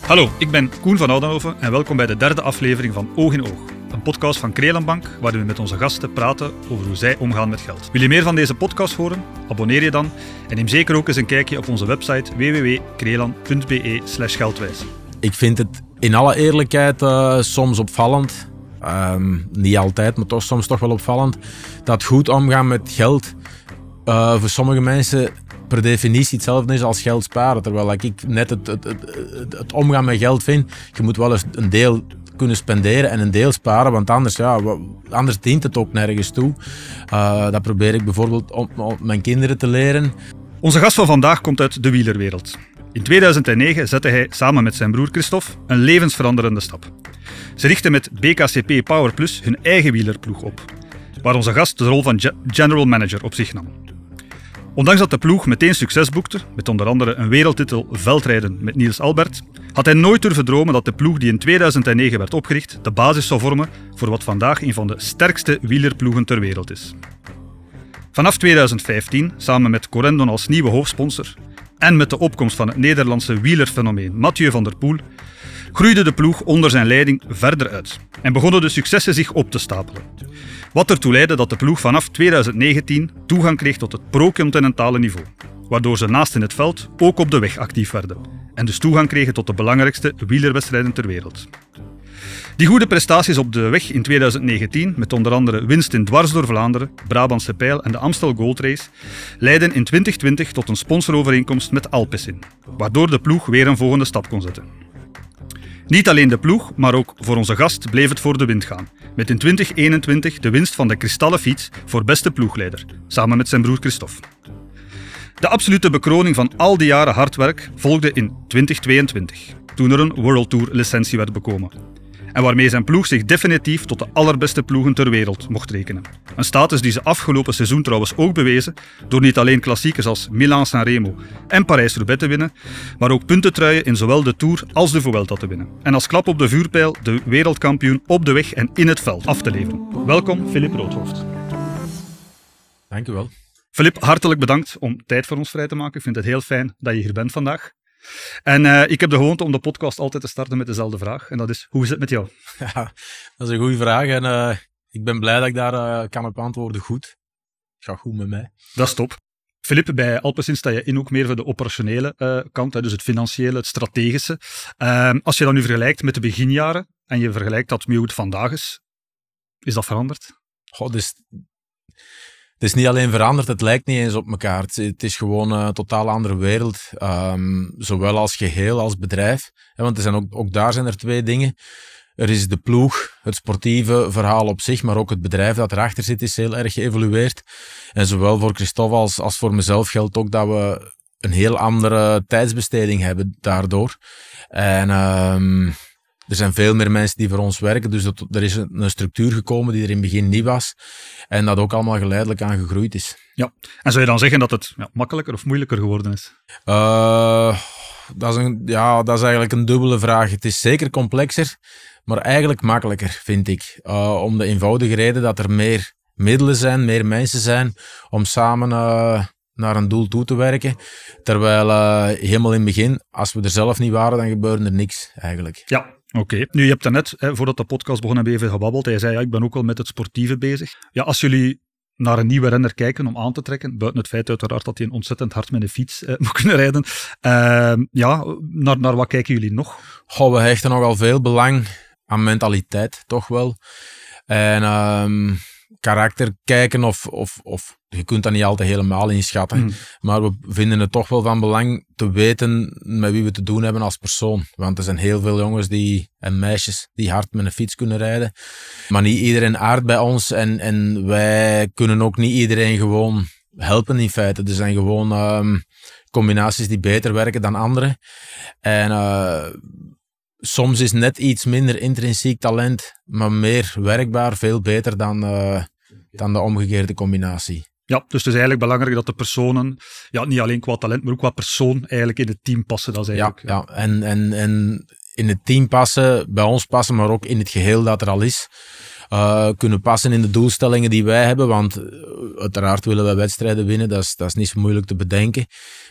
Hallo, ik ben Koen van Oudenhoven en welkom bij de derde aflevering van Oog in Oog. Een podcast van Krelenbank, waarin we met onze gasten praten over hoe zij omgaan met geld. Wil je meer van deze podcast horen? Abonneer je dan en neem zeker ook eens een kijkje op onze website www.krelan.be geldwijs. Ik vind het in alle eerlijkheid uh, soms opvallend, um, niet altijd, maar toch soms toch wel opvallend, dat goed omgaan met geld uh, voor sommige mensen per definitie hetzelfde is als geld sparen. Terwijl ik net het, het, het, het, omgaan met geld vind, je moet wel eens een deel kunnen spenderen en een deel sparen, want anders, ja, anders dient het ook nergens toe. Uh, dat probeer ik bijvoorbeeld om mijn kinderen te leren. Onze gast van vandaag komt uit de wielerwereld. In 2009 zette hij samen met zijn broer Christophe een levensveranderende stap. Ze richtten met BKCP Power Plus hun eigen wielerploeg op, waar onze gast de rol van general manager op zich nam. Ondanks dat de ploeg meteen succes boekte, met onder andere een wereldtitel veldrijden met Niels Albert, had hij nooit durven dromen dat de ploeg die in 2009 werd opgericht de basis zou vormen voor wat vandaag een van de sterkste wielerploegen ter wereld is. Vanaf 2015, samen met Corendon als nieuwe hoofdsponsor en met de opkomst van het Nederlandse wielerfenomeen Mathieu van der Poel, groeide de ploeg onder zijn leiding verder uit en begonnen de successen zich op te stapelen. Wat ertoe leidde dat de ploeg vanaf 2019 toegang kreeg tot het pro-continentale niveau, waardoor ze naast in het veld ook op de weg actief werden en dus toegang kregen tot de belangrijkste wielerwedstrijden ter wereld. Die goede prestaties op de weg in 2019, met onder andere winst in dwars door Vlaanderen, Brabantse Pijl en de Amstel Gold Race, leidden in 2020 tot een sponsorovereenkomst met Alpecin, waardoor de ploeg weer een volgende stap kon zetten. Niet alleen de ploeg, maar ook voor onze gast bleef het voor de wind gaan. Met in 2021 de winst van de kristallen fiets voor beste ploegleider, samen met zijn broer Christophe. De absolute bekroning van al die jaren hard werk volgde in 2022, toen er een World Tour licentie werd bekomen en waarmee zijn ploeg zich definitief tot de allerbeste ploegen ter wereld mocht rekenen. Een status die ze afgelopen seizoen trouwens ook bewezen door niet alleen klassiekers als Milan-San Remo en Parijs-Roubaix te winnen, maar ook puntentruien in zowel de Tour als de Vuelta te winnen. En als klap op de vuurpijl de wereldkampioen op de weg en in het veld af te leveren. Welkom, Filip Roodhoofd. Dank u wel. Filip, hartelijk bedankt om tijd voor ons vrij te maken. Ik vind het heel fijn dat je hier bent vandaag. En uh, ik heb de gewoonte om de podcast altijd te starten met dezelfde vraag. En dat is, hoe is het met jou? Ja, dat is een goede vraag. En uh, ik ben blij dat ik daar uh, kan op antwoorden goed. Het gaat goed met mij. Dat is top. Philippe, bij Alpecin sta je in ook meer voor de operationele kant, hè, dus het financiële, het strategische. Ehm, als je dat nu vergelijkt met de beginjaren en je vergelijkt dat met hoe het vandaag is, is dat veranderd? Goh, dus het is niet alleen veranderd, het lijkt niet eens op elkaar. Het, is gewoon een totaal andere wereld. Um, zowel als geheel als bedrijf. Want er zijn ook, ook daar zijn er twee dingen. Er is de ploeg, het sportieve verhaal op zich, maar ook het bedrijf dat erachter zit, is heel erg geëvolueerd. En zowel voor Christophe als, als voor mezelf geldt ook dat we een heel andere tijdsbesteding hebben daardoor. En um, er zijn veel meer mensen die voor ons werken, dus dat, er is een, structuur gekomen die er in het begin niet was en dat ook allemaal geleidelijk aan gegroeid is. Ja, en zou je dan zeggen dat het ja, makkelijker of moeilijker geworden is? Uh, dat, is een, ja, dat is eigenlijk een dubbele vraag. Het is zeker complexer, maar eigenlijk makkelijker, vind ik. Uh, om de eenvoudige reden dat er meer middelen zijn, meer mensen zijn om samen uh, naar een doel toe te werken. Terwijl helemaal in het begin, als we er zelf niet waren, dan gebeurde er niks eigenlijk. Ja, Oké, nu je hebt daarnet, hè, voordat de podcast begon, hebben we even gebabbeld. Hij zei, ja, ik ben ook wel met het sportieve bezig. Ja, als jullie naar een nieuwe renner kijken om aan te trekken, buiten het feit uiteraard dat hij een ontzettend hard met een fiets eh, moet kunnen rijden. Uh, ja, naar, naar wat kijken jullie nog? Goh, we hechten nogal veel belang aan mentaliteit, toch wel. En um, karakter kijken of, of, of je kunt dat niet altijd helemaal inschatten. Hmm. Maar we vinden het toch wel van belang te weten met wie we te doen hebben als persoon. Want er zijn heel veel jongens die, en meisjes die hard met een fiets kunnen rijden. Maar niet iedereen aardt bij ons en, en wij kunnen ook niet iedereen gewoon helpen in feite. Er zijn gewoon um, combinaties die beter werken dan andere. En uh, soms is net iets minder intrinsiek talent, maar meer werkbaar, veel beter dan, uh, dan de omgekeerde combinatie. Ja, dus het is eigenlijk belangrijk dat de personen, ja, niet alleen qua talent, maar ook qua persoon eigenlijk in het team passen. Dat is eigenlijk, ja, ja. En, en, en in het team passen, bij ons passen, maar ook in het geheel dat er al is. uh, kunnen passen in de doelstellingen die wij hebben. Want uiteraard willen wij wedstrijden winnen, dat is, dat is niet zo moeilijk te bedenken.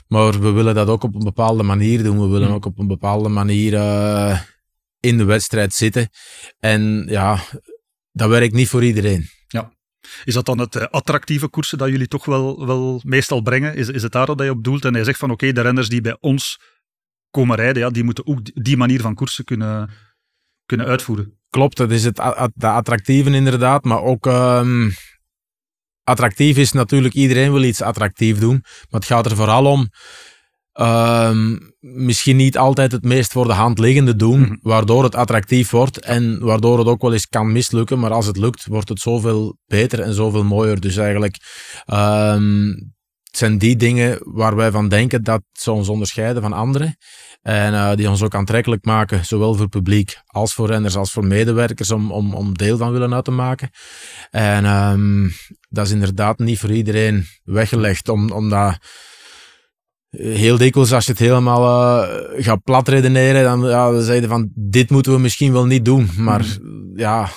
Maar we willen dat ook op een bepaalde manier doen. We willen ook op een bepaalde manier in de wedstrijd zitten. En ja, dat werkt niet voor iedereen. Is dat dan het eh, attractieve koersen dat jullie toch wel, wel meestal brengen? Is, is het daar dat je op doelt? En hij zegt van oké, de renners die bij ons komen rijden, ja, die moeten ook die manier van koersen kunnen, kunnen uitvoeren. Klopt, dat is het de attractieve inderdaad, maar ook... Um, attractief is natuurlijk, iedereen wil iets attractief doen, maar het gaat er vooral om Ehm, misschien niet altijd het meest voor de hand liggende doen, mhm. waardoor het attractief wordt en waardoor het ook wel eens kan mislukken. Maar als het lukt, wordt het zoveel beter en zoveel mooier. Dus eigenlijk, um, het zijn die dingen waar wij van denken dat ze ons onderscheiden van anderen. En uh, die ons ook aantrekkelijk maken, zowel voor publiek als voor renners, als voor medewerkers, om, om, om deel van willen uit te maken. En um, dat is inderdaad niet voor iedereen weggelegd, om, omdat heel dikwijls als je het helemaal uh, gaat plat redeneren, dan, ja, dan zeg je van dit moeten we misschien wel niet doen. Maar mm. ja,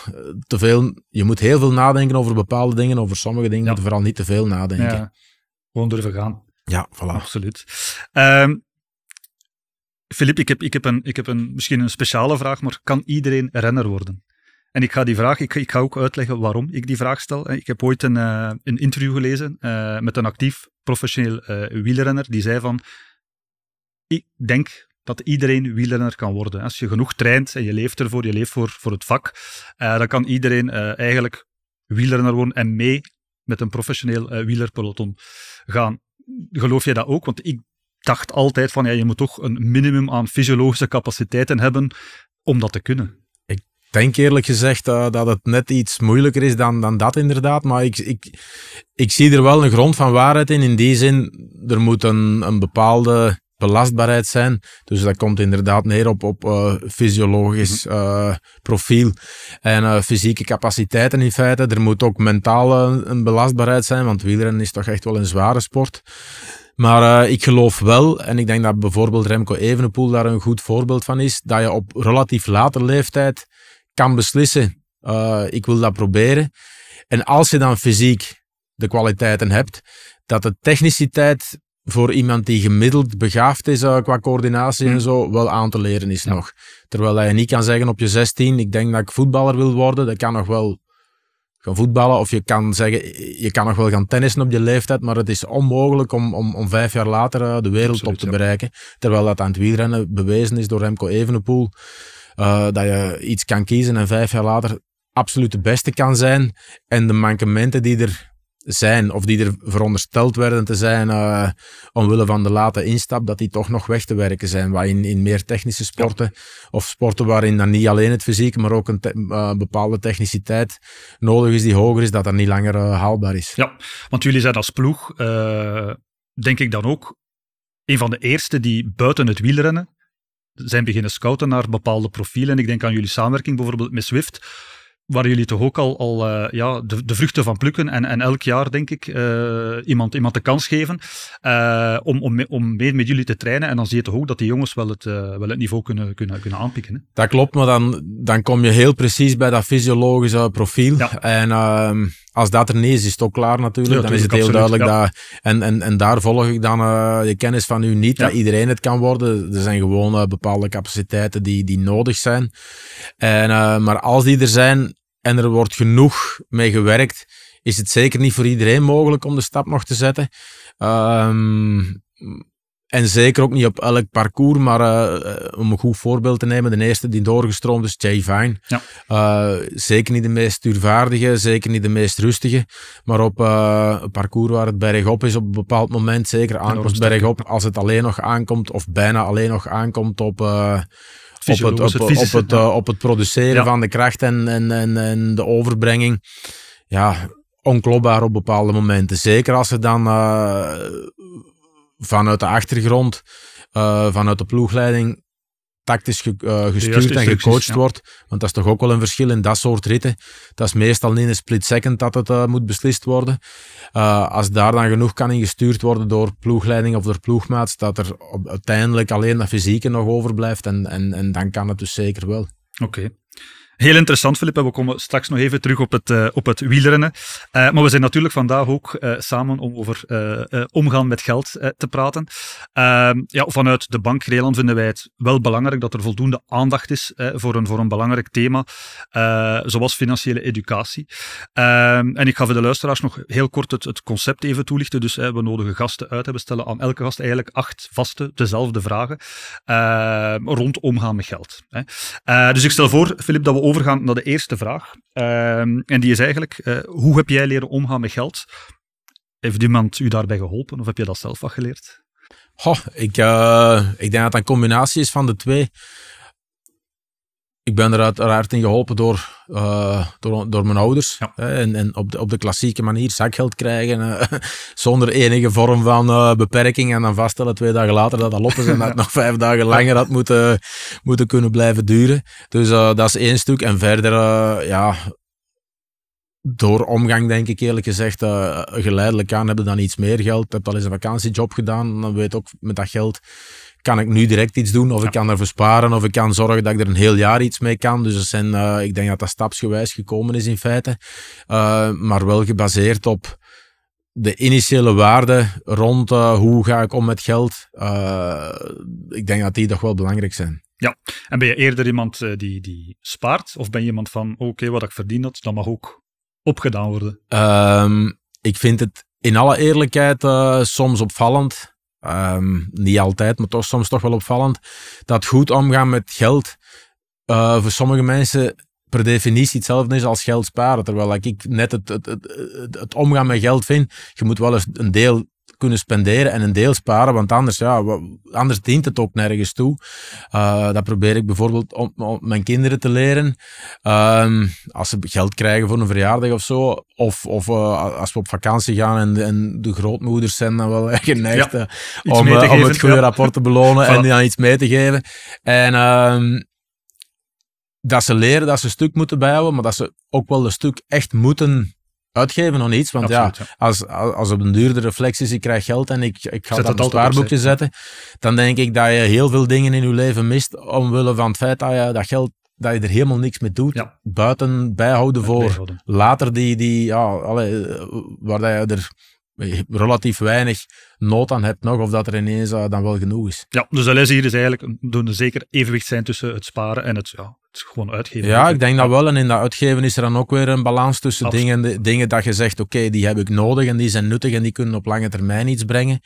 te veel, je moet heel veel nadenken over bepaalde dingen, over sommige dingen ja. moet je vooral niet te veel nadenken. Ja. Gewoon durven gaan. Ja, voilà. Absoluut. Um, Filip, ik heb, ik, heb een, ik heb een, misschien een speciale vraag, maar kan iedereen renner worden? En ik ga die vraag, ik, ik ga ook uitleggen waarom ik die vraag stel. Ik heb ooit een, uh, een interview gelezen uh, met een actief professioneel uh, wielrenner, die zei van, ik denk dat iedereen wielrenner kan worden. Als je genoeg traint en je leeft ervoor, je leeft voor, voor het vak, dan kan iedereen eigenlijk wielrenner worden en mee met een professioneel wielerpeloton gaan. Geloof je dat ook? Want ik dacht altijd van, ja, je moet toch een minimum aan fysiologische capaciteiten hebben om dat te kunnen denk eerlijk gezegd uh, dat het net iets moeilijker is dan, dan dat inderdaad. Maar ik, ik, ik zie er wel een grond van waarheid in. In die zin, er moet een, een bepaalde belastbaarheid zijn. Dus dat komt inderdaad neer op, op uh, fysiologisch uh, profiel en uh, fysieke capaciteiten in feite. Er moet ook mentaal een belastbaarheid zijn, want wielrennen is toch echt wel een zware sport. Maar ik geloof wel, en ik denk dat bijvoorbeeld Remco Evenepoel daar een goed voorbeeld van is, dat je op relatief late leeftijd kan beslissen, uh, ik wil dat proberen. En als je dan fysiek de kwaliteiten hebt, dat de techniciteit voor iemand die gemiddeld begaafd is uh, qua coördinatie en hm. zo, wel aan te leren is nog. Terwijl je niet kan zeggen op je 16, ik denk dat ik voetballer wil worden, dat kan nog wel gaan voetballen. Of je kan zeggen, je kan nog wel gaan tennissen op je leeftijd, maar het is onmogelijk om, om, om vijf jaar later uh, de wereldtop te bereiken. Terwijl dat aan het wielrennen bewezen is door Remco Evenepoel. Uh, dat je iets kan kiezen en vijf jaar later absoluut de beste kan zijn. En de mankementen die er zijn, of die er verondersteld werden te zijn, uh, omwille van de late instap, dat die toch nog weg te werken zijn. Waar in, in meer technische sporten, of sporten waarin dan niet alleen het fysiek, maar ook een uh, bepaalde techniciteit nodig is die hoger is, dat dat niet langer haalbaar is. Ja, want jullie zijn als ploeg, denk ik dan ook, een van de eerste die buiten het wielrennen zijn beginnen scouten naar bepaalde profielen. Ik denk aan jullie samenwerking bijvoorbeeld met Swift waar jullie toch ook al, al uh, ja, de, de, vruchten van plukken en, en elk jaar, denk ik, uh, iemand, iemand de kans geven uh, om, om, om mee met jullie te trainen. En dan zie je toch ook dat die jongens wel het, wel het niveau kunnen, kunnen, kunnen aanpikken. Hè? Dat klopt, maar dan, dan kom je heel precies bij dat fysiologische profiel. Ja. En ehm, als dat er niet is, is het ook klaar natuurlijk. dan is het heel duidelijk dat... En, en, en daar volg ik dan je kennis van u niet, dat iedereen het kan worden. Er zijn gewoon bepaalde capaciteiten die, die nodig zijn. En, maar als die er zijn, en er wordt genoeg mee gewerkt, is het zeker niet voor iedereen mogelijk om de stap nog te zetten. Um, en zeker ook niet op elk parcours, maar uh, om een goed voorbeeld te nemen, de eerste die doorgestroomd is, Jay Vine. Ja. Uh, zeker niet de meest stuurvaardige, zeker niet de meest rustige, maar op uh, een parcours waar het bergop is op een bepaald moment, zeker aankomst bergop, als het alleen nog aankomt, of bijna alleen nog aankomt op op het, op, het, op, het, op het produceren van de kracht en, en, en, en, de overbrenging. Ja, onklopbaar op bepaalde momenten. Zeker als er dan vanuit de achtergrond, uh, vanuit de ploegleiding, tactisch ge, uh, gestuurd en gecoacht wordt. Want dat is toch ook wel een verschil in dat soort ritten. Dat is meestal niet in een split second dat het uh, moet beslist worden. Uh, als daar dan genoeg kan in gestuurd worden door ploegleiding of door ploegmaats, dat er op, uiteindelijk alleen dat fysieke nog overblijft. En, en, en dan kan het dus zeker wel. Oké. Heel interessant, Filip. We komen straks nog even terug op het, uh, op het wielrennen. Uh, maar we zijn natuurlijk vandaag ook uh, samen om over omgaan met geld te praten. Ehm, ja, vanuit de Bank Nederland vinden wij het wel belangrijk dat er voldoende aandacht is voor, een, voor een belangrijk thema, zoals financiële educatie. Ehm, en ik ga voor de luisteraars nog heel kort het, het concept even toelichten. Dus we nodigen gasten uit. We stellen aan elke gast eigenlijk acht vaste, dezelfde vragen rond omgaan met geld. dus ik stel voor, Filip, dat we overgaan naar de eerste vraag. Ehm, en die is eigenlijk, uh, hoe heb jij leren omgaan met geld? Heeft iemand u daarbij geholpen of heb je dat zelf wat geleerd? Goh, ik, uh, ik denk dat het een combinatie is van de twee ik ben er uiteraard in geholpen door, uh, door, door mijn ouders. Hè, en en op, de, op de klassieke manier zakgeld krijgen, uh, zonder enige vorm van uh, beperking. En dan vaststellen twee dagen later dat dat op is en dat het nog vijf dagen langer had moeten, moeten kunnen blijven duren. Dus dat is één stuk. En verder, ja, door omgang denk ik eerlijk gezegd, geleidelijk aan hebben dan iets meer geld. Ik heb al eens een vakantiejob gedaan. Dan weet ook met dat geld kan ik nu direct iets doen, of ik kan ervoor sparen, of ik kan zorgen dat ik er een heel jaar iets mee kan. Dus dat zijn, uh, ik denk dat dat stapsgewijs gekomen is in feite, uh, maar wel gebaseerd op de initiële waarde rond uh, hoe ga ik om met geld. ik denk dat die toch wel belangrijk zijn. Ja, en ben je eerder iemand die, die spaart, of ben je iemand van oké, wat ik verdien dat, dat mag ook opgedaan worden? Um, ik vind het in alle eerlijkheid soms opvallend Um, niet altijd, maar toch soms toch wel opvallend. Dat goed omgaan met geld uh, voor sommige mensen per definitie hetzelfde is als geld sparen. Terwijl ik net het, het, het, het, omgaan met geld vind. Je moet wel eens een deel kunnen spenderen en een deel sparen, want anders, ja, anders dient het ook nergens toe. Uh, dat probeer ik bijvoorbeeld om, om mijn kinderen te leren. Um, als ze geld krijgen voor een verjaardag of zo, of, of uh, als we op vakantie gaan en, en de grootmoeders zijn dan wel geneigd ja, uh, om, om, het goede ja. rapport te belonen en dan iets mee te geven. En um, dat ze leren dat ze een stuk moeten bijhouden, maar dat ze ook wel een stuk echt moeten uitgeven nog iets. Want ja, Als, als op een duurde reflex is, ik krijg geld en ik, ik ga dat op een spaarboekje zetten, dan denk ik dat je heel veel dingen in je leven mist omwille van het feit dat je dat geld dat je er helemaal niks mee doet. Buiten bijhouden voor later die, die ja, alle, waar dat je er relatief weinig nood aan hebt nog, of dat er ineens uh, dan wel genoeg is. Ja, dus de les hier is eigenlijk, doen er zeker evenwicht zijn tussen het sparen en het, ja, het gewoon uitgeven. Ja, ik denk dat wel. En in dat uitgeven is er dan ook weer een balans tussen dingen, dingen dat je zegt, oké, die heb ik nodig en die zijn nuttig en die kunnen op lange termijn iets brengen.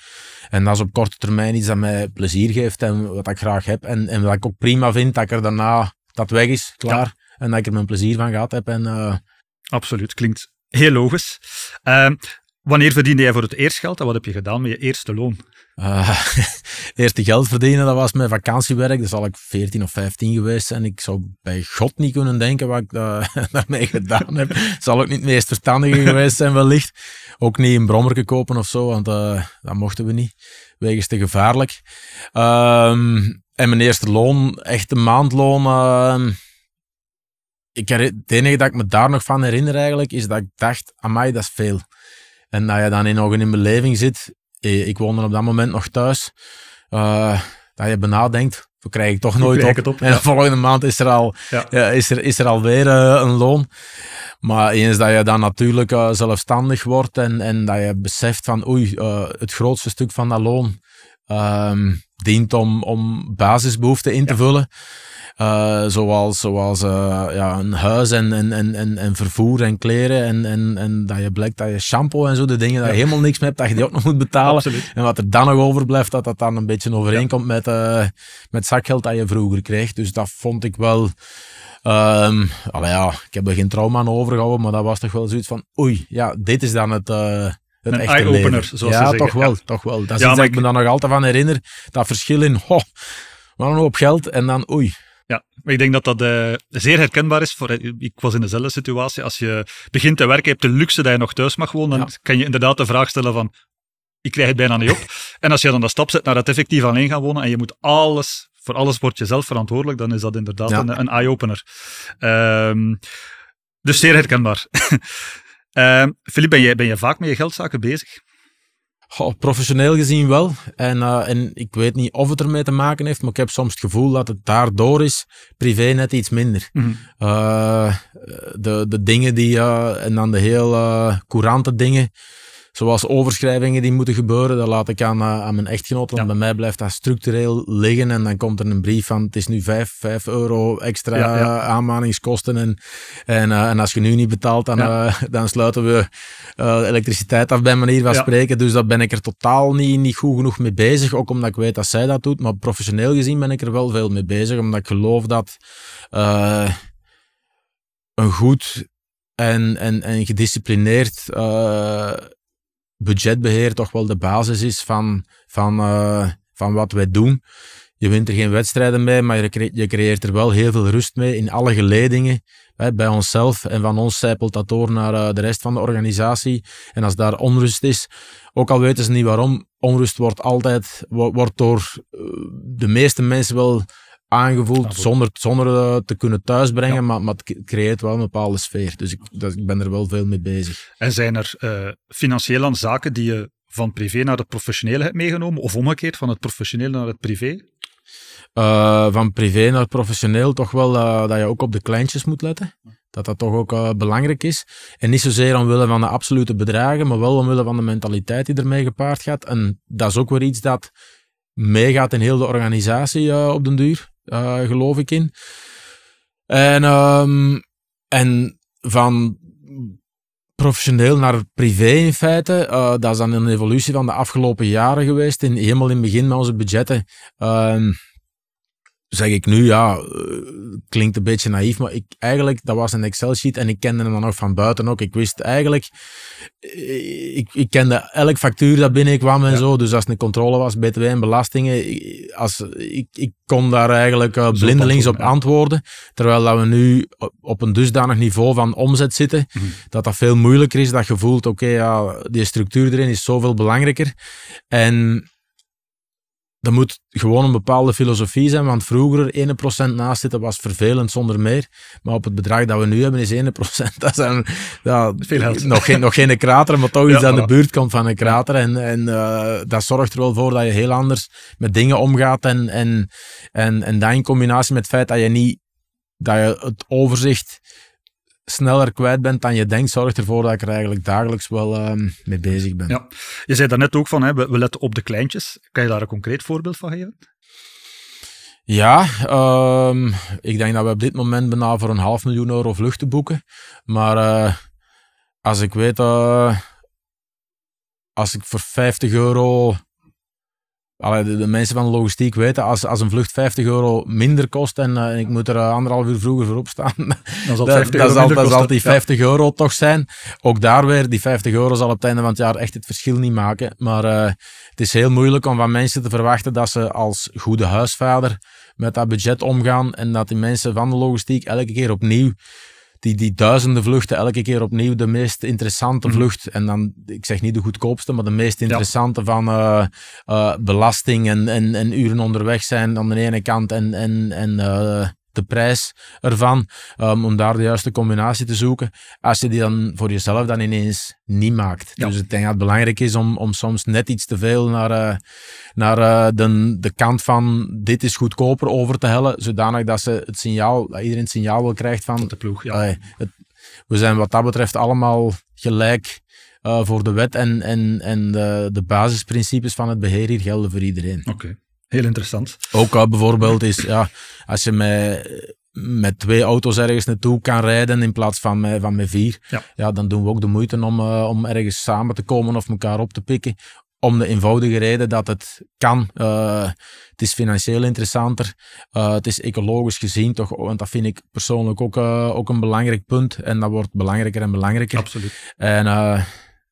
En dat is op korte termijn iets dat mij plezier geeft en wat ik graag heb. En, en wat ik ook prima vind, dat ik er daarna, dat weg is, klaar. En dat ik er mijn plezier van gehad heb. En, uh... Absoluut, klinkt heel logisch. Uh, Wanneer verdiende jij voor het eerst geld en wat heb je gedaan met je eerste loon? Uh, eerste geld verdienen, dat was mijn vakantiewerk. Dat zal ik 14 of 15 geweest zijn. Ik zou bij God niet kunnen denken wat ik daarmee gedaan heb. zal ook niet het meest verstandige geweest zijn, wellicht. Ook niet een brommerke kopen of zo, want uh, dat mochten we niet. Wegens te gevaarlijk. Ehm, en mijn eerste loon, echt een maandloon. Ehm, ik, het enige dat ik me daar nog van herinner eigenlijk, is dat ik dacht, amai, dat is veel. En dat je dan in nog in een beleving zit. Eh, ik woonde op dat moment nog thuis. Uh, dat je benadenkt, dat krijg ik toch nooit op. op. En de volgende maand is er, al, ja. is er, is er alweer uh, een loon. Maar eens dat je dan natuurlijk uh, zelfstandig wordt en, en dat je beseft van oei, het grootste stuk van dat loon uh, dient om, om basisbehoeften in te vullen. Uh, zoals zoals uh, ja, een huis en, en, en, en vervoer en kleren. En, en, en dat je blijkt dat je shampoo en zo, de dingen, dat je helemaal niks mee hebt, dat je die ook nog moet betalen. Absoluut. En wat er dan nog overblijft, dat dat dan een beetje overeenkomt ja. met, uh, met zakgeld dat je vroeger kreeg. Dus dat vond ik wel... Um, ja, ik heb er geen trauma aan overgehouden, maar dat was toch wel zoiets van, oei, ja, dit is dan het... het een eye-opener, zoals ja, ze toch wel, toch wel. Dat is ja, iets dat ik me dan nog altijd van herinner. Dat verschil in, ho, maar een hoop geld en dan, oei, ja, maar ik denk dat dat uh, zeer herkenbaar is. Voor, ik was in dezelfde situatie. Als je begint te werken, je hebt de luxe dat je nog thuis mag wonen, dan kan je inderdaad de vraag stellen van, ik krijg het bijna niet op. en als je dan de stap zet naar het effectief alleen gaan wonen en je moet alles, voor alles word je zelf verantwoordelijk, dan is dat inderdaad een, een eye-opener. Um, dus zeer herkenbaar. um, Philippe, ben je, ben je vaak met je geldzaken bezig? Oh, professioneel gezien wel. En, uh, en ik weet niet of het ermee te maken heeft, maar ik heb soms het gevoel dat het daardoor is. Privé net iets minder. Mm -hmm. uh, de, de dingen die, uh, en dan de heel courante dingen, zoals overschrijvingen die moeten gebeuren, dat laat ik aan, aan mijn echtgenoot. Want bij mij blijft dat structureel liggen. En dan komt er een brief van: het is nu 5, 5 euro extra ja, ja. aanmaningskosten. En, en, uh, en als je nu niet betaalt, dan, uh, dan sluiten we uh, elektriciteit af, bij manier van spreken. Dus daar ben ik er totaal niet, niet goed genoeg mee bezig. Ook omdat ik weet dat zij dat doet. Maar professioneel gezien ben ik er wel veel mee bezig. Omdat ik geloof dat een goed en, en, en gedisciplineerd budgetbeheer toch wel de basis is van, van, uh, van wat wij doen. Je wint er geen wedstrijden mee, maar je, je creëert er wel heel veel rust mee in alle geledingen. Hè, bij onszelf en van ons zijpelt dat door naar uh, de rest van de organisatie. En als daar onrust is, ook al weten ze niet waarom, onrust wordt altijd wordt door uh, de meeste mensen wel aangevoeld zonder, zonder uh, te kunnen thuisbrengen, ja. maar, maar het creëert wel een bepaalde sfeer. Dus ik, dat, ik ben er wel veel mee bezig. En zijn er uh, financiële zaken die je van privé naar het professionele hebt meegenomen, of omgekeerd van het professioneel naar het privé? Uh, van privé naar professioneel toch wel dat je ook op de kleintjes moet letten. Dat dat toch ook belangrijk is. En niet zozeer omwille van de absolute bedragen, maar wel omwille van de mentaliteit die ermee gepaard gaat. En dat is ook weer iets dat meegaat in heel de organisatie op den duur. Uh, geloof ik in. En, um, en van professioneel naar privé in feite. Uh, dat is dan een evolutie van de afgelopen jaren geweest. In, helemaal in het begin met onze budgetten. Uh, zeg ik nu, ja, uh, klinkt een beetje naïef, maar ik, eigenlijk, dat was een Excel-sheet en ik kende hem dan nog van buiten ook. Ik wist eigenlijk, eh, ik, ik kende elk factuur dat binnenkwam en ja. zo, dus als het een controle was, btw en belastingen, als, ik, ik kon daar eigenlijk uh, blindelings op antwoorden, terwijl dat we nu op een dusdanig niveau van omzet zitten, mm -hmm. dat dat veel moeilijker is, dat je voelt, oké, okay, ja, die structuur erin is zoveel belangrijker. En dat moet gewoon een bepaalde filosofie zijn, want vroeger 1% naast zitten was vervelend zonder meer. Maar op het bedrag dat we nu hebben is 1%. Dat zijn ja, nog, geen, nog geen krater, maar toch iets ja, aan de buurt komt van een krater. En, en uh, dat zorgt er wel voor dat je heel anders met dingen omgaat. En, en, en, en dat in combinatie met het feit dat je niet dat je het overzicht sneller kwijt bent dan je denkt, zorgt ervoor dat ik er eigenlijk dagelijks wel uh, mee bezig ben. Ja. Je zei daarnet ook van, hè, we, we letten op de kleintjes. Kan je daar een concreet voorbeeld van geven? Ja, um, ik denk dat we op dit moment bijna voor een half miljoen euro vluchten boeken. Maar uh, als ik weet, uh, als ik voor 50 euro Allee, de, mensen van de logistiek weten, als, als een vlucht 50 euro minder kost en uh, ik moet er uh, anderhalf uur vroeger voor opstaan, dan zal, dat, dat zal, dat zal die 50 ja. euro toch zijn. Ook daar weer, die 50 euro zal op het einde van het jaar echt het verschil niet maken. Maar uh, het is heel moeilijk om van mensen te verwachten dat ze als goede huisvader met dat budget omgaan en dat die mensen van de logistiek elke keer opnieuw die, die duizenden vluchten elke keer opnieuw de meest interessante mm. vlucht. En dan, ik zeg niet de goedkoopste, maar de meest interessante ja. van uh, uh, belasting en, en, en uren onderweg zijn aan de ene kant en, en, en uh, de prijs ervan, um, om daar de juiste combinatie te zoeken. Als je die dan voor jezelf dan ineens niet maakt. Ja. Dus ik denk dat het belangrijk is om, om soms net iets te veel naar, uh, naar uh, de, de kant van dit is goedkoper over te hellen, zodanig dat, ze het signaal, dat iedereen het signaal wil krijgt van... de ploeg, ja. Uh, het, we zijn wat dat betreft allemaal gelijk uh, voor de wet en, en, en de, de basisprincipes van het beheer hier gelden voor iedereen. Oké. Okay. Heel interessant. Ook bijvoorbeeld is, ja, als je met, met twee auto's ergens naartoe kan rijden in plaats van met, van met vier, ja. ja dan doen we ook de moeite om, uh, om ergens samen te komen of elkaar op te pikken. Om de eenvoudige reden dat het kan. Uh, het is financieel interessanter. Uh, het is ecologisch gezien toch, want dat vind ik persoonlijk ook, ook een belangrijk punt. En dat wordt belangrijker en belangrijker. Absoluut. En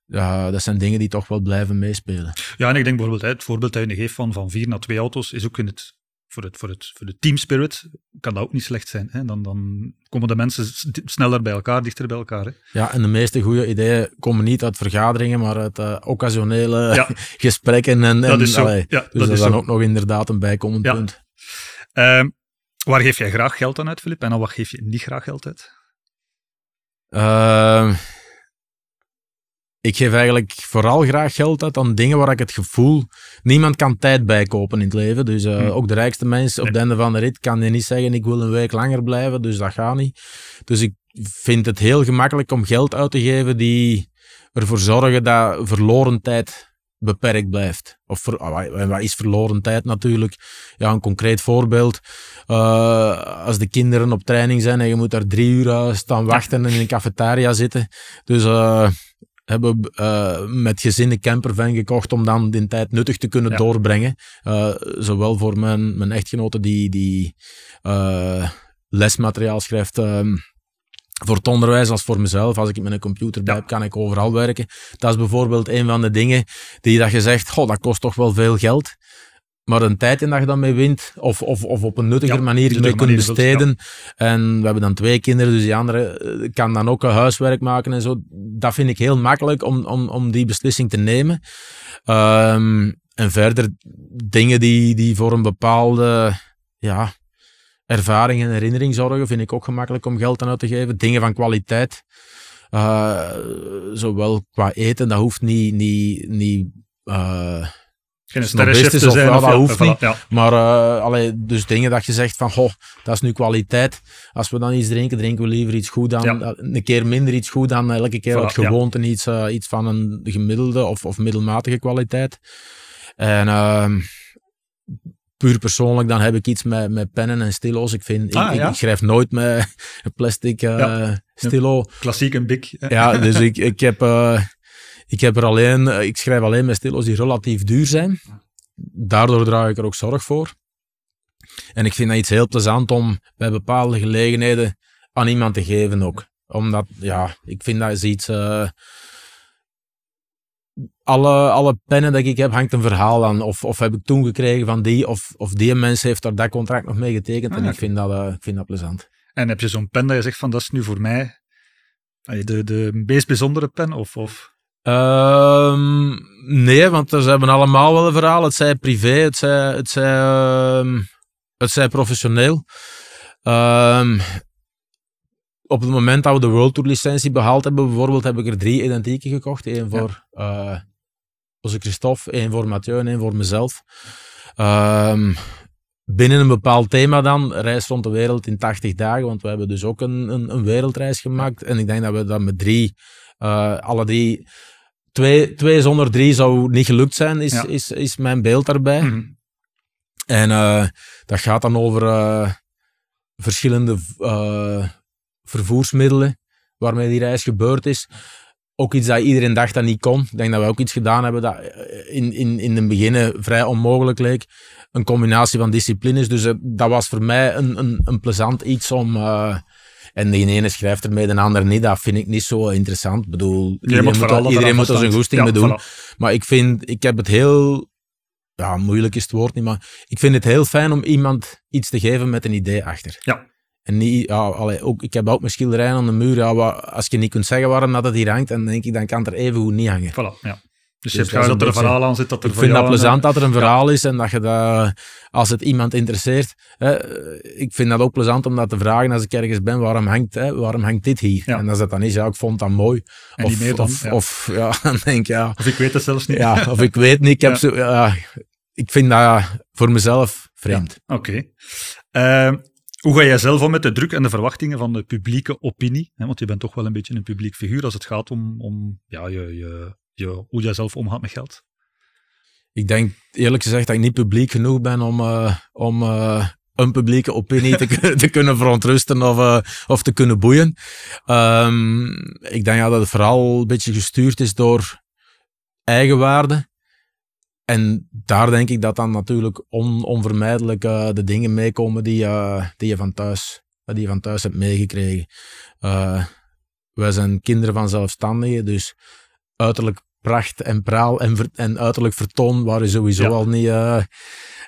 ja, dat zijn dingen die toch wel blijven meespelen. Ja, en ik denk bijvoorbeeld, het voorbeeld dat je geeft van, van vier naar twee auto's, is ook in het, voor, het, voor, het, voor de team spirit, kan dat ook niet slecht zijn. Hè? Dan, dan komen de mensen sneller bij elkaar, dichter bij elkaar. Hè? Ja, en de meeste goede ideeën komen niet uit vergaderingen, maar uit uh, occasionele ja. gesprekken. En, en, dat is zo. Allee, ja, dus dat, is dan ook nog inderdaad een bijkomend ja. punt. Uh, waar geef jij graag geld aan uit, Filip? En dan wat geef je niet graag geld uit? Uh, ik geef eigenlijk vooral graag geld uit aan dingen waar ik het gevoel... Niemand kan tijd bijkopen in het leven. Dus uh, Hmm. ook de rijkste mensen op het einde van de rit kan je niet zeggen ik wil een week langer blijven. Dus dat gaat niet. Dus ik vind het heel gemakkelijk om geld uit te geven die ervoor zorgen dat verloren tijd beperkt blijft. Of ver- ah, wat- is verloren tijd natuurlijk? Ja, een concreet voorbeeld. Eh, als de kinderen op training zijn en je moet daar drie uur eh, staan wachten en in een cafetaria zitten. Dus eh hebben we eh, met gezin een campervan gekocht om dan die tijd nuttig te kunnen Ja. doorbrengen. Eh, zowel voor mijn, mijn echtgenote die, die eh, lesmateriaal schrijft ehm, voor het onderwijs als voor mezelf. Als ik met een computer bij heb, kan ik overal werken. Dat is bijvoorbeeld een van de dingen die dat je zegt, goh, dat kost toch wel veel geld. Maar een tijd in dat je dan mee wint, of, of, of op een nuttiger Ja, manier nuttige mee kunt ja. besteden. En we hebben dan twee kinderen, dus die andere eh, kan dan ook een huiswerk maken en zo. Dat vind ik heel makkelijk om, om, om die beslissing te nemen. Ehm, en verder dingen die, die voor een bepaalde ja, ervaring en herinnering zorgen, vind ik ook gemakkelijk om geld aan uit te geven. Dingen van kwaliteit. Eh, zowel qua eten, dat hoeft niet, niet, niet eh, Geen te of zijn. of dat ja, hoeft voilà, niet. Ja. maar eh, allee, dus dingen dat je zegt van, goh, dat is nu kwaliteit. Als we dan iets drinken, drinken we liever iets goed dan, Ja. eh, een keer minder iets goed dan elke keer Voilà, uit gewoonte iets, eh, iets van een gemiddelde of, of middelmatige kwaliteit. En ehm, puur persoonlijk, dan heb ik iets met, met pennen en stilo's. Ik, vind, Ah, ik, ik- ja? ik schrijf nooit met een plastic eh, stilo. Klassiek en big. Ja, dus ik, ik, heb, eh, ik heb er alleen, eh, ik schrijf alleen met stilo's die relatief duur zijn. Daardoor draag ik er ook zorg voor. En ik vind dat iets heel plezant om bij bepaalde gelegenheden aan iemand te geven ook. Omdat, ja, ik vind dat is iets... eh, alle, alle pennen dat ik heb, hangt een verhaal aan. Of, of heb ik toen gekregen van die, of, of die mens heeft daar dat contract nog mee getekend. Ah, en ik vind, dat, eh, ik vind dat plezant. En heb je zo'n pen dat je zegt van dat is nu voor mij de, de meest bijzondere pen? Of, of... Ehm, nee, want ze hebben allemaal wel een verhaal. Het zij privé, het zij, het zij, ehm, het zij professioneel. Ehm, op het moment dat we de World Tour licentie behaald hebben, bijvoorbeeld, heb ik er drie identieke gekocht. Eén voor eh onze Christophe, één voor Mathieu en één voor mezelf. Binnen een bepaald thema dan, reis rond de wereld in 80 dagen, want we hebben dus ook een, een, een wereldreis gemaakt. En ik denk dat we dat met drie, eh, alle drie, twee, twee zonder drie zou niet gelukt zijn, is, Ja. is, is mijn beeld daarbij. Mhm. En eh, dat gaat dan over eh, verschillende vervoersmiddelen waarmee die reis gebeurd is. Ook iets dat iedereen dacht dat niet kon. Ik denk dat we ook iets gedaan hebben dat in, in, in het begin vrij onmogelijk leek. Een combinatie van disciplines. Dus dat was voor mij een, een, een plezant iets om... en de ene schrijft ermee, de ander niet. Dat vind ik niet zo interessant. Ik bedoel, iedereen moet, er- dat iedereen moet zijn goesting Ja, mee doen. voilà. Maar ik vind, ik heb het heel, ja, moeilijk is het woord niet, maar ik vind het heel fijn om iemand iets te geven met een idee achter. Ja. En niet, ja, allee, ook, ik heb ook mijn schilderijen aan de muur, ja, als je niet kunt zeggen waarom dat het hier hangt, dan denk ik, dan kan het er even goed niet hangen. Voilà, ja. Dus, Dus je hebt dat er een verhaal aan zit. Dat er Ik vind dat plezant dat er een verhaal is en dat je dat, als het iemand interesseert, hè, ik vind dat ook plezant om dat te vragen als ik ergens ben, waarom hangt, hè, waarom hangt dit hier? Ja. En als dat dan is, ja, ik vond dat mooi. En of, dan. of, ja. of ja, dan denk ik, ja, Of ik weet het zelfs niet. ja, of ik weet niet. Ik, heb Ja. zo, ik vind dat voor mezelf vreemd. Oké. Ehm, hoe ga jij zelf om met de druk en de verwachtingen van de publieke opinie? Hè, want je bent toch wel een beetje een publiek figuur als het gaat om, om ja, je, je, je, hoe jij zelf omgaat met geld. Ik denk eerlijk gezegd dat ik niet publiek genoeg ben om, eh, om eh, een publieke opinie te, te kunnen verontrusten of, eh, of te kunnen boeien. Ehm, ik denk ja, dat het vooral een beetje gestuurd is door eigenwaarde. En daar denk ik dat dan natuurlijk on, onvermijdelijk de dingen meekomen die, die, je van thuis, die je van thuis hebt meegekregen. Wij zijn kinderen van zelfstandigen, dus uiterlijk pracht en praal en, ver- en uiterlijk vertoon waren sowieso Ja. al niet, eh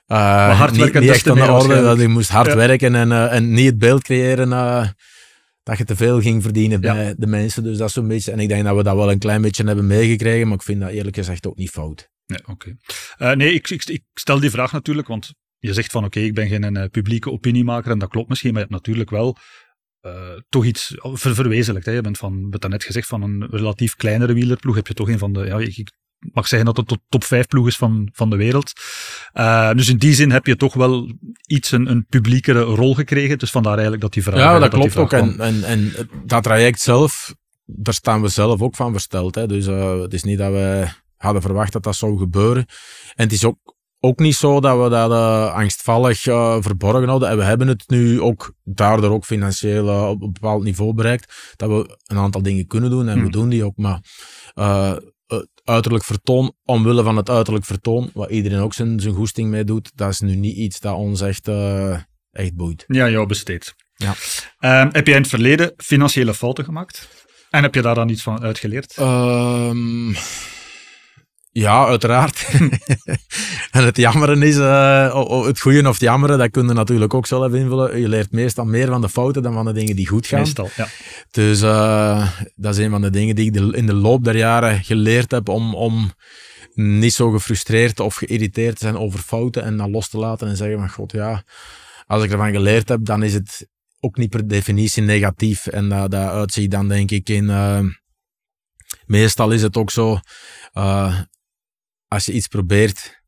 eh, hard niet, werken niet echt aan de orde. Dat je moest hard Ja. werken en, eh, en niet het beeld creëren dat je te veel ging verdienen Ja. bij de mensen. Dus dat is zo'n beetje, en ik denk dat we dat wel een klein beetje hebben meegekregen, maar ik vind dat eerlijk gezegd ook niet fout. Nee, oké. Nee, ik, ik, ik stel die vraag natuurlijk, want je zegt van oké, ik ben geen eh, publieke opiniemaker en dat klopt misschien, maar je hebt natuurlijk wel toch iets ver verwezenlijkt. Hè. Je bent van, bent net gezegd, van een relatief kleinere wielerploeg heb je toch een van de, ja, ik, mag zeggen dat het tot top 5 ploeg is van, van de wereld. Uh, dus in die zin heb je toch wel iets een, een publiekere rol gekregen. Dus vandaar eigenlijk dat die vraag. Ja, dat, dat klopt ook. En, en, en dat traject zelf, daar staan we zelf ook van versteld. Hè. Dus uh, het is niet dat we hadden verwacht dat dat zou gebeuren. En het is ook, ook niet zo dat we dat uh, angstvallig uh, verborgen hadden. En we hebben het nu ook daardoor ook financieel uh, op een bepaald niveau bereikt. Dat we een aantal dingen kunnen doen en hmm. we doen die ook. Maar uiterlijk vertoon, omwille van het uiterlijk vertoon, wat iedereen ook zijn, zijn goesting mee doet, dat is nu niet iets dat ons echt, echt boeit. Ja, jou besteedt. Ja. Um, heb jij in het verleden financiële fouten gemaakt? En heb je daar dan iets van uitgeleerd? Um, ja, uiteraard. en het jammeren is, uh, het goede of het jammeren, dat kun je natuurlijk ook zelf invullen. Je leert meestal meer van de fouten dan van de dingen die goed gaan. Meestal, ja. Dus uh, dat is een van de dingen die ik in de loop der jaren geleerd heb om, om niet zo gefrustreerd of geïrriteerd te zijn over fouten en dan los te laten en zeggen van god ja, als ik ervan geleerd heb, dan is het ook niet per definitie negatief. En dat, dat uitziet dan denk ik in... Uh, meestal is het ook zo... Uh, als je iets probeert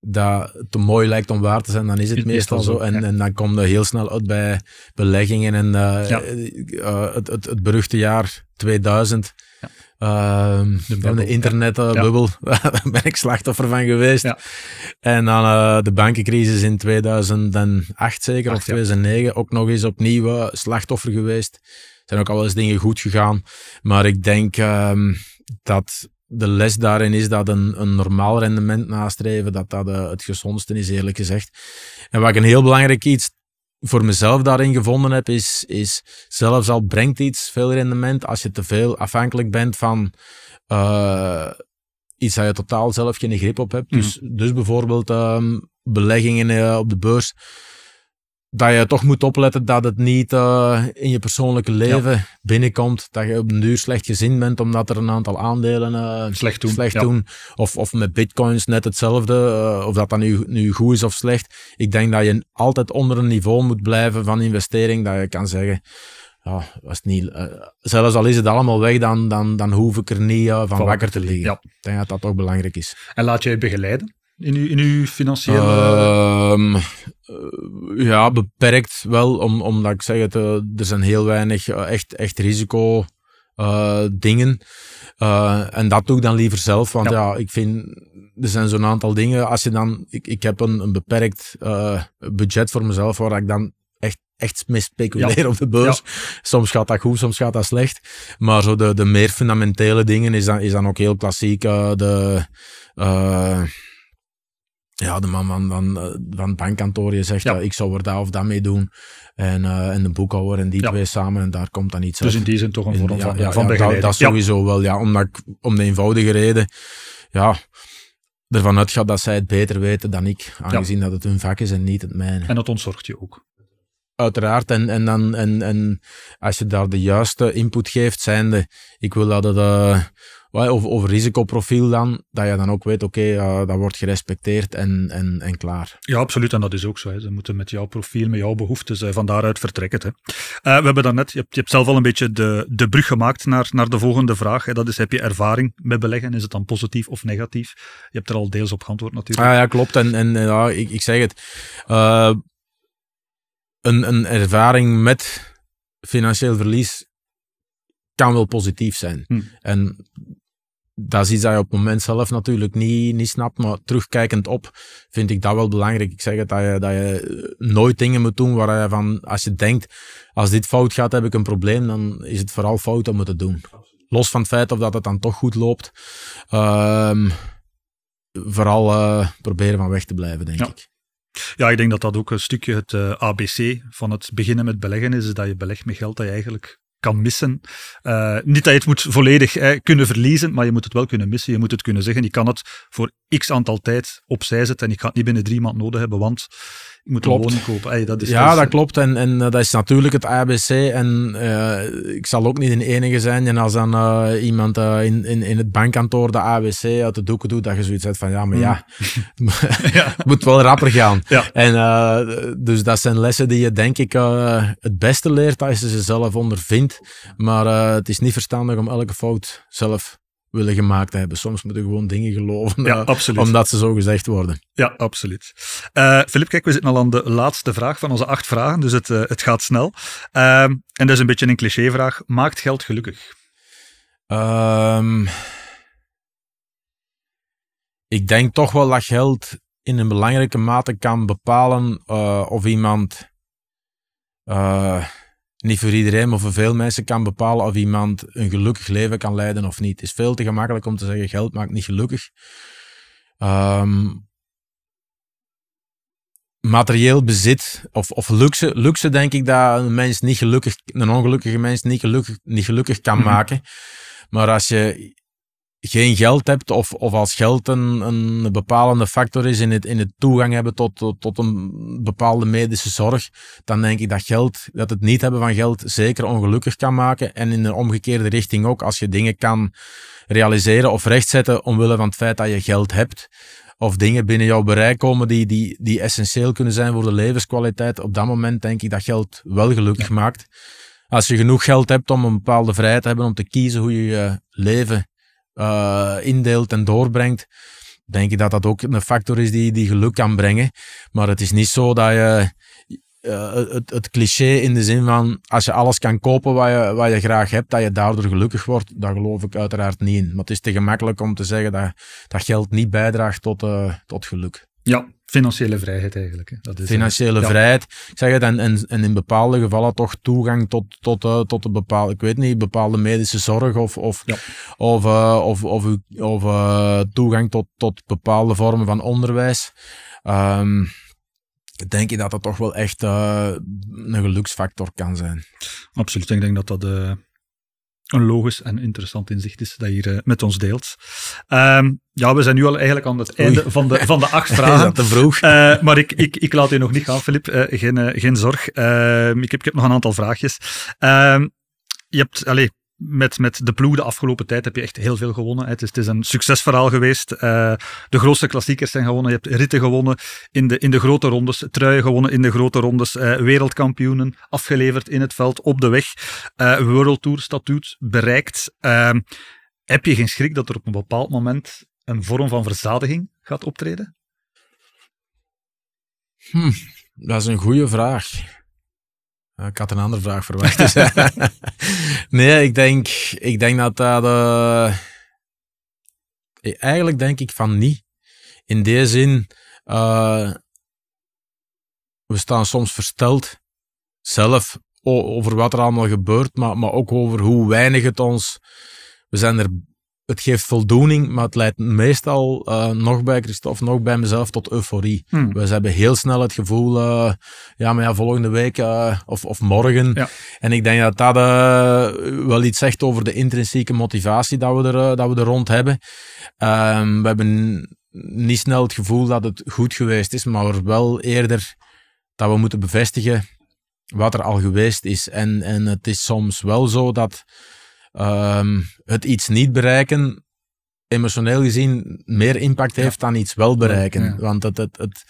dat te mooi lijkt om waar te zijn, dan is het, meestal zo. En, en dan komt er heel snel uit bij beleggingen en uh, ja. uh, het, het, het, beruchte jaar 2000. Ja. Uh, de, de internetbubbel, ja. daar ben ik slachtoffer van geweest. En dan uh, de bankencrisis in 2008 zeker, of 2009, ook nog eens opnieuw slachtoffer geweest. Er zijn ook al eens dingen goed gegaan. Maar ik denk ehm, dat de les daarin is dat een, een normaal rendement nastreven, dat dat uh, het gezondste is, eerlijk gezegd. En wat ik een heel belangrijk iets voor mezelf daarin gevonden heb, is, is zelfs al brengt iets veel rendement, als je te veel afhankelijk bent van uh, iets dat je totaal zelf geen grip op hebt. Dus, mhm. dus bijvoorbeeld um, beleggingen uh, op de beurs dat je toch moet opletten dat het niet uh, in je persoonlijke leven binnenkomt. Dat je op een duur slecht gezien bent omdat er een aantal aandelen uh, slecht doen. Slecht doen. Of, of met bitcoins net hetzelfde. Uh, of dat dan nu, nu goed is of slecht. Ik denk dat je altijd onder een niveau moet blijven van investering. Dat je kan zeggen, ja, was niet, zelfs al is het allemaal weg, dan, dan, dan hoef ik er niet van wakker te liggen. Ja. Ik denk dat dat toch belangrijk is. En laat je je begeleiden? In uw, in uw financiële... Uh, ja, beperkt wel, om, omdat ik zeg, het, uh, er zijn heel weinig uh, echt, echt risico dingen. en dat doe ik dan liever zelf, want ja, ja ik vind, er zijn zo'n aantal dingen, als je dan, ik, ik heb een, een beperkt budget voor mezelf, waar ik dan echt, echt mee speculeer op de beurs. Soms gaat dat goed, soms gaat dat slecht. Maar zo de, de meer fundamentele dingen is dan, is dan ook heel klassiek. de, ja, de man van, van, eh, van het bankkantoor, je zegt, ja. ik zou er dat of dat mee doen. En, uh, en de boekhouder en die twee samen, en daar komt dan iets Dus in die zin toch een vorm van, ja, van begeleiding. Dat, dat sowieso wel, ja. Omdat ik, om de eenvoudige reden, ja, ervan uitgaat dat zij het beter weten dan ik. Aangezien dat het hun vak is en niet het mijne. En dat ontzorgt je ook. Uiteraard, en, en, dan, en, en als je daar de juiste input geeft, zijnde, ik wil dat het... Uh, of, of risicoprofiel dan, dat je dan ook weet, oké, okay, dat wordt gerespecteerd en, en, en klaar. Ja, absoluut. En dat is ook zo. Hè. Ze moeten met jouw profiel, met jouw behoeftes uh, van daaruit vertrekken. Hè. Uh, we hebben dan net, je hebt, je hebt, zelf al een beetje de, de brug gemaakt naar, naar de volgende vraag. Hè. Dat is, heb je ervaring met beleggen? Is het dan positief of negatief? Je hebt er al deels op geantwoord natuurlijk. Ah, ja, klopt. En, en ja, ik, ik zeg het. Uh, een, een ervaring met financieel verlies kan wel positief zijn. Hm. En dat is iets dat je op het moment zelf natuurlijk niet, niet snapt, maar terugkijkend op vind ik dat wel belangrijk. Ik zeg het, dat je, dat je nooit dingen moet doen waar je van, als je denkt, als dit fout gaat, heb ik een probleem, dan is het vooral fout om het te doen. Los van het feit of dat het dan toch goed loopt, um, vooral uh, proberen van weg te blijven, denk ik. Ja, ik denk dat dat ook een stukje het uh, ABC van het beginnen met beleggen is, is dat je belegt met geld dat je eigenlijk kan missen. Uh, niet dat je het moet volledig eh, kunnen verliezen, maar je moet het wel kunnen missen. Je moet het kunnen zeggen, ik kan het voor x aantal tijd opzij zetten en ik ga het niet binnen drie maanden nodig hebben, want moet Klopt. een woning kopen. Dat is ja, dus- dat klopt. En, en eh, dat is natuurlijk het ABC. En eh, ik zal ook niet de enige zijn. En als dan eh, iemand eh, in, in, in het bankkantoor de ABC uit de doeken doet, dat je zoiets hebt van, ja, maar ja, Ja. het moet wel rapper gaan. Ja. En eh, dus dat zijn lessen die je denk ik eh, het beste leert als je ze zelf ondervindt. Maar eh, het is niet verstandig om elke fout zelf willen gemaakt hebben. Soms moet je gewoon dingen geloven, Ja, eh, omdat ze zo gezegd worden. Ja, absoluut. Eh Filip, kijk, we zitten al aan de laatste vraag van onze acht vragen, dus het, eh, het gaat snel. Ehm, en dat is een beetje een clichévraag. Maakt geld gelukkig? Ehm, ik denk toch wel dat geld in een belangrijke mate kan bepalen of iemand, eh, niet voor iedereen, maar voor veel mensen kan bepalen of iemand een gelukkig leven kan leiden of niet. Het is veel te gemakkelijk om te zeggen geld maakt niet gelukkig. Ehm, materieel bezit of, of luxe, luxe denk ik dat een mens niet gelukkig, een ongelukkige mens niet gelukkig, niet gelukkig kan Mhm. maken. Maar als je geen geld hebt of, of als geld een, een bepalende factor is in het, in het toegang hebben tot, tot, tot een bepaalde medische zorg, dan denk ik dat geld, dat het niet hebben van geld zeker ongelukkig kan maken. En in de omgekeerde richting ook, als je dingen kan realiseren of rechtzetten omwille van het feit dat je geld hebt, of dingen binnen jouw bereik komen die, die, die essentieel kunnen zijn voor de levenskwaliteit, op dat moment denk ik dat geld wel gelukkig maakt. Als je genoeg geld hebt om een bepaalde vrijheid te hebben om te kiezen hoe je je leven eh, indeelt en doorbrengt, denk ik dat dat ook een factor is die, die geluk kan brengen. Maar het is niet zo dat je eh, het, cliché in de zin van als je alles kan kopen wat je, wat je graag hebt, dat je daardoor gelukkig wordt, daar geloof ik uiteraard niet in. Maar het is te gemakkelijk om te zeggen dat, dat geld niet bijdraagt tot, eh, tot geluk. Ja, financiële vrijheid eigenlijk. hè. Dat is, eh, Financiële ja. vrijheid, ik zeg het, en, en, en in bepaalde gevallen toch toegang tot, tot, eh, tot een bepaalde, ik weet niet, bepaalde medische zorg of, of, Ja. of, eh, of, of, of eh, toegang tot, tot bepaalde vormen van onderwijs. Ehm, denk je dat dat toch wel echt eh, een geluksfactor kan zijn. Absoluut. Ik denk dat dat eh, een logisch en interessant inzicht is dat je hier eh, met ons deelt. Ehm, ja, we zijn nu al eigenlijk aan het einde van de, van de acht vragen. te vroeg? Eh, maar ik, ik, ik laat je nog niet gaan, Filip. Eh, geen, geen zorg. Ehm, ik, heb, ik heb nog een aantal vraagjes. Ehm, je hebt, allez, met, met de ploeg de afgelopen tijd heb je echt heel veel gewonnen. Het is, het is een succesverhaal geweest. Eh, de grootste klassiekers zijn gewonnen. Je hebt ritten gewonnen in de, in de grote rondes. Truien gewonnen in de grote rondes. eh, wereldkampioenen afgeleverd in het veld, op de weg. eh World Tour statuut bereikt. Ehm, heb je geen schrik dat er op een bepaald moment een vorm van verzadiging gaat optreden? Hm, dat is een goede vraag. Eh, Ik had een andere vraag verwacht. dus. nee, ik denk, ik denk dat dat. eh, Eigenlijk denk ik van niet. In die zin, eh, we staan soms versteld zelf over wat er allemaal gebeurt, maar, maar ook over hoe weinig het ons. We zijn er. Het geeft voldoening, maar het leidt meestal eh, nog bij Christophe, nog bij mezelf tot euforie. Hmm. We hebben heel snel het gevoel, eh, ja, maar ja, volgende week eh, of, of morgen. Ja. En ik denk dat dat wel iets zegt over de intrinsieke motivatie dat we er, dat we er rond hebben. Ehm, we hebben niet snel het gevoel dat het goed geweest is, maar wel eerder dat we moeten bevestigen wat er al geweest is. En, en het is soms wel zo dat ehm, het iets niet bereiken emotioneel gezien meer impact heeft dan iets wel bereiken. Ja. Want het, het, het,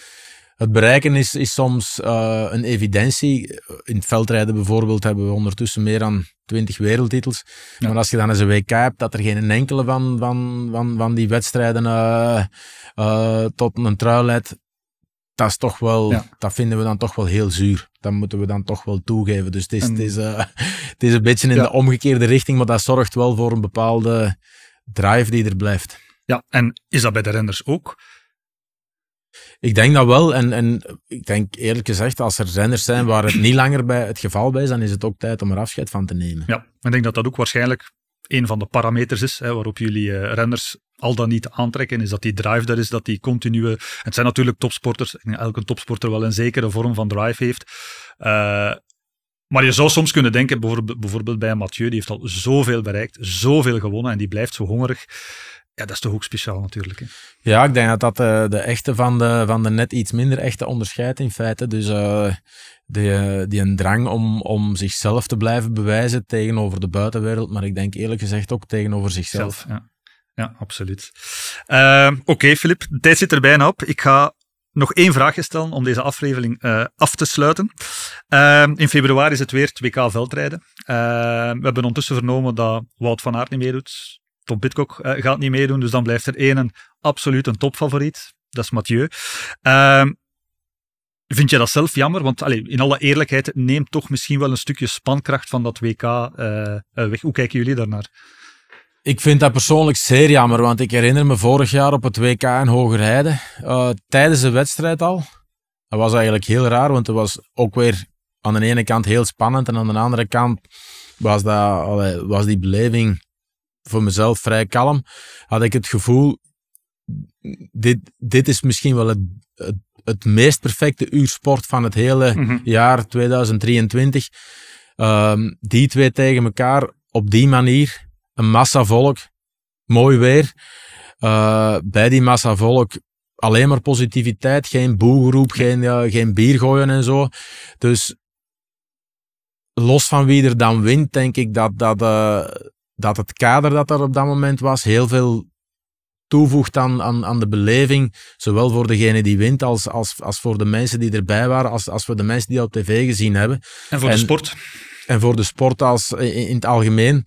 het bereiken is, is soms eh, een evidentie. In het veldrijden bijvoorbeeld hebben we ondertussen meer dan 20 wereldtitels. Maar als je dan eens een WK hebt, dat er geen enkele van, van, van, van die wedstrijden eh, eh, tot een trui leidt, dat is toch wel, Ja. dat vinden we dan toch wel heel zuur. Dat moeten we dan toch wel toegeven. Dus het is, En- het is, eh, het is een beetje in Ja. de omgekeerde richting, maar dat zorgt wel voor een bepaalde drive die er blijft. Ja, en is dat bij de renners ook? Ik denk dat wel. En, en ik denk eerlijk gezegd, als er renners zijn waar het niet langer bij het geval bij is, dan is het ook tijd om er afscheid van te nemen. Ja, ik denk dat dat ook waarschijnlijk een van de parameters is hè, waarop jullie eh, renners al dan niet aantrekken, is dat die drive er is, dat die continue... Het zijn natuurlijk topsporters, elke topsporter wel een zekere vorm van drive heeft. Eh, maar je zou soms kunnen denken, bijvoorbeeld, bijvoorbeeld bij Mathieu, die heeft al zoveel bereikt, zoveel gewonnen en die blijft zo hongerig. ja, dat is toch ook speciaal natuurlijk. Hè? Ja, ik denk dat dat de, de echte van de, van de net iets minder echte onderscheidt in feite. Dus uh, die, die een drang om, om zichzelf te blijven bewijzen tegenover de buitenwereld, maar ik denk eerlijk gezegd ook tegenover zichzelf. Zelf, ja. Ja, absoluut. Uh, Oké, Filip, de tijd zit er bijna op. Ik ga nog één vraagje stellen om deze aflevering uh, af te sluiten. Uh, in februari is het weer 2K veldrijden. Uh, we hebben ondertussen vernomen dat Wout van Aert niet meedoet. Tom Pitcock gaat niet meedoen, dus dan blijft er één absoluut een topfavoriet. Dat is Mathieu. Ehm, vind je dat zelf jammer? Want in alle eerlijkheid, het neemt toch misschien wel een stukje spankracht van dat WK weg. Hoe kijken jullie daarnaar? Ik vind dat persoonlijk zeer jammer, want ik herinner me vorig jaar op het WK in Hogerheide, uh, tijdens de wedstrijd al. Dat was eigenlijk heel raar, want het was ook weer aan de ene kant heel spannend en aan de andere kant was, dat, was die beleving voor mezelf vrij kalm. Had ik het gevoel, dit, dit is misschien wel het, het, meest perfecte uursport van het hele mhm. jaar 2023. Ehm, die twee tegen elkaar op die manier een massa volk, mooi weer. Uh, bij die massa volk alleen maar positiviteit, geen boegeroep, geen, uh, geen bier gooien en zo. Dus los van wie er dan wint, denk ik dat, dat, uh, dat het kader dat er op dat moment was heel veel toevoegt aan, aan, aan de beleving, zowel voor degene die wint als, als, als voor de mensen die erbij waren, als, als voor de mensen die dat op tv gezien hebben. En voor de sport. En voor de sport als, in, in het algemeen.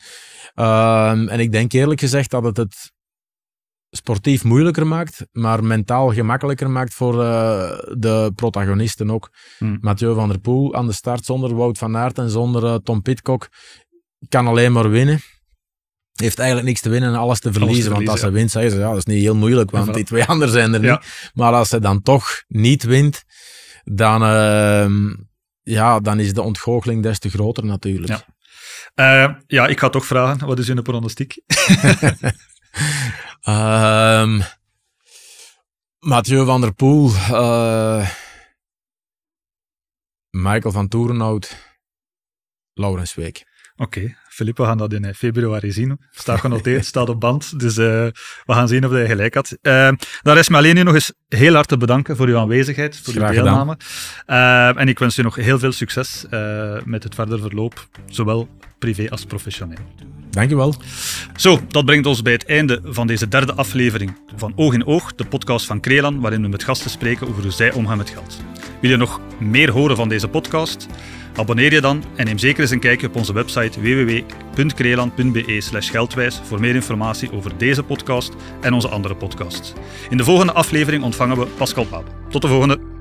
Um, en ik denk eerlijk gezegd dat het het sportief moeilijker maakt, maar mentaal gemakkelijker maakt voor uh, de protagonisten ook. Hmm. Mathieu van der Poel aan de start zonder Wout van Aert en zonder uh, Tom Pitcock kan alleen maar winnen. Heeft eigenlijk niks te winnen en alles te verliezen. want als ze wint, zeggen ze, ja, dat is niet heel moeilijk, want die twee anderen zijn er niet. Maar als ze dan toch niet wint, dan, uh, ja, dan is de ontgoocheling des te groter natuurlijk. Ja. Uh, ja, ik ga toch vragen, wat is uw pronostiek? um, Mathieu van der Poel, uh, Michael van Toerenhout, Laurens Week. Oké, okay. Filip, we gaan dat in eh, februari zien. Staat genoteerd, staat op band. Dus uh, we gaan zien of hij gelijk had. Uh, daar is me alleen nu nog eens heel hard te bedanken voor uw aanwezigheid, voor uw deelname. Uh, en ik wens u nog heel veel succes met het verder verloop, zowel privé als professioneel. Dankjewel. Zo, dat brengt ons bij het einde van deze derde aflevering van Oog in Oog, de podcast van Krelan, waarin we met gasten spreken over hoe zij omgaan met geld. Wil je nog meer horen van deze podcast? Abonneer je dan en neem zeker eens een kijkje op onze website www.kreeland.be geldwijs voor meer informatie over deze podcast en onze andere podcasts. In de volgende aflevering ontvangen we Pascal Paap. Tot de volgende!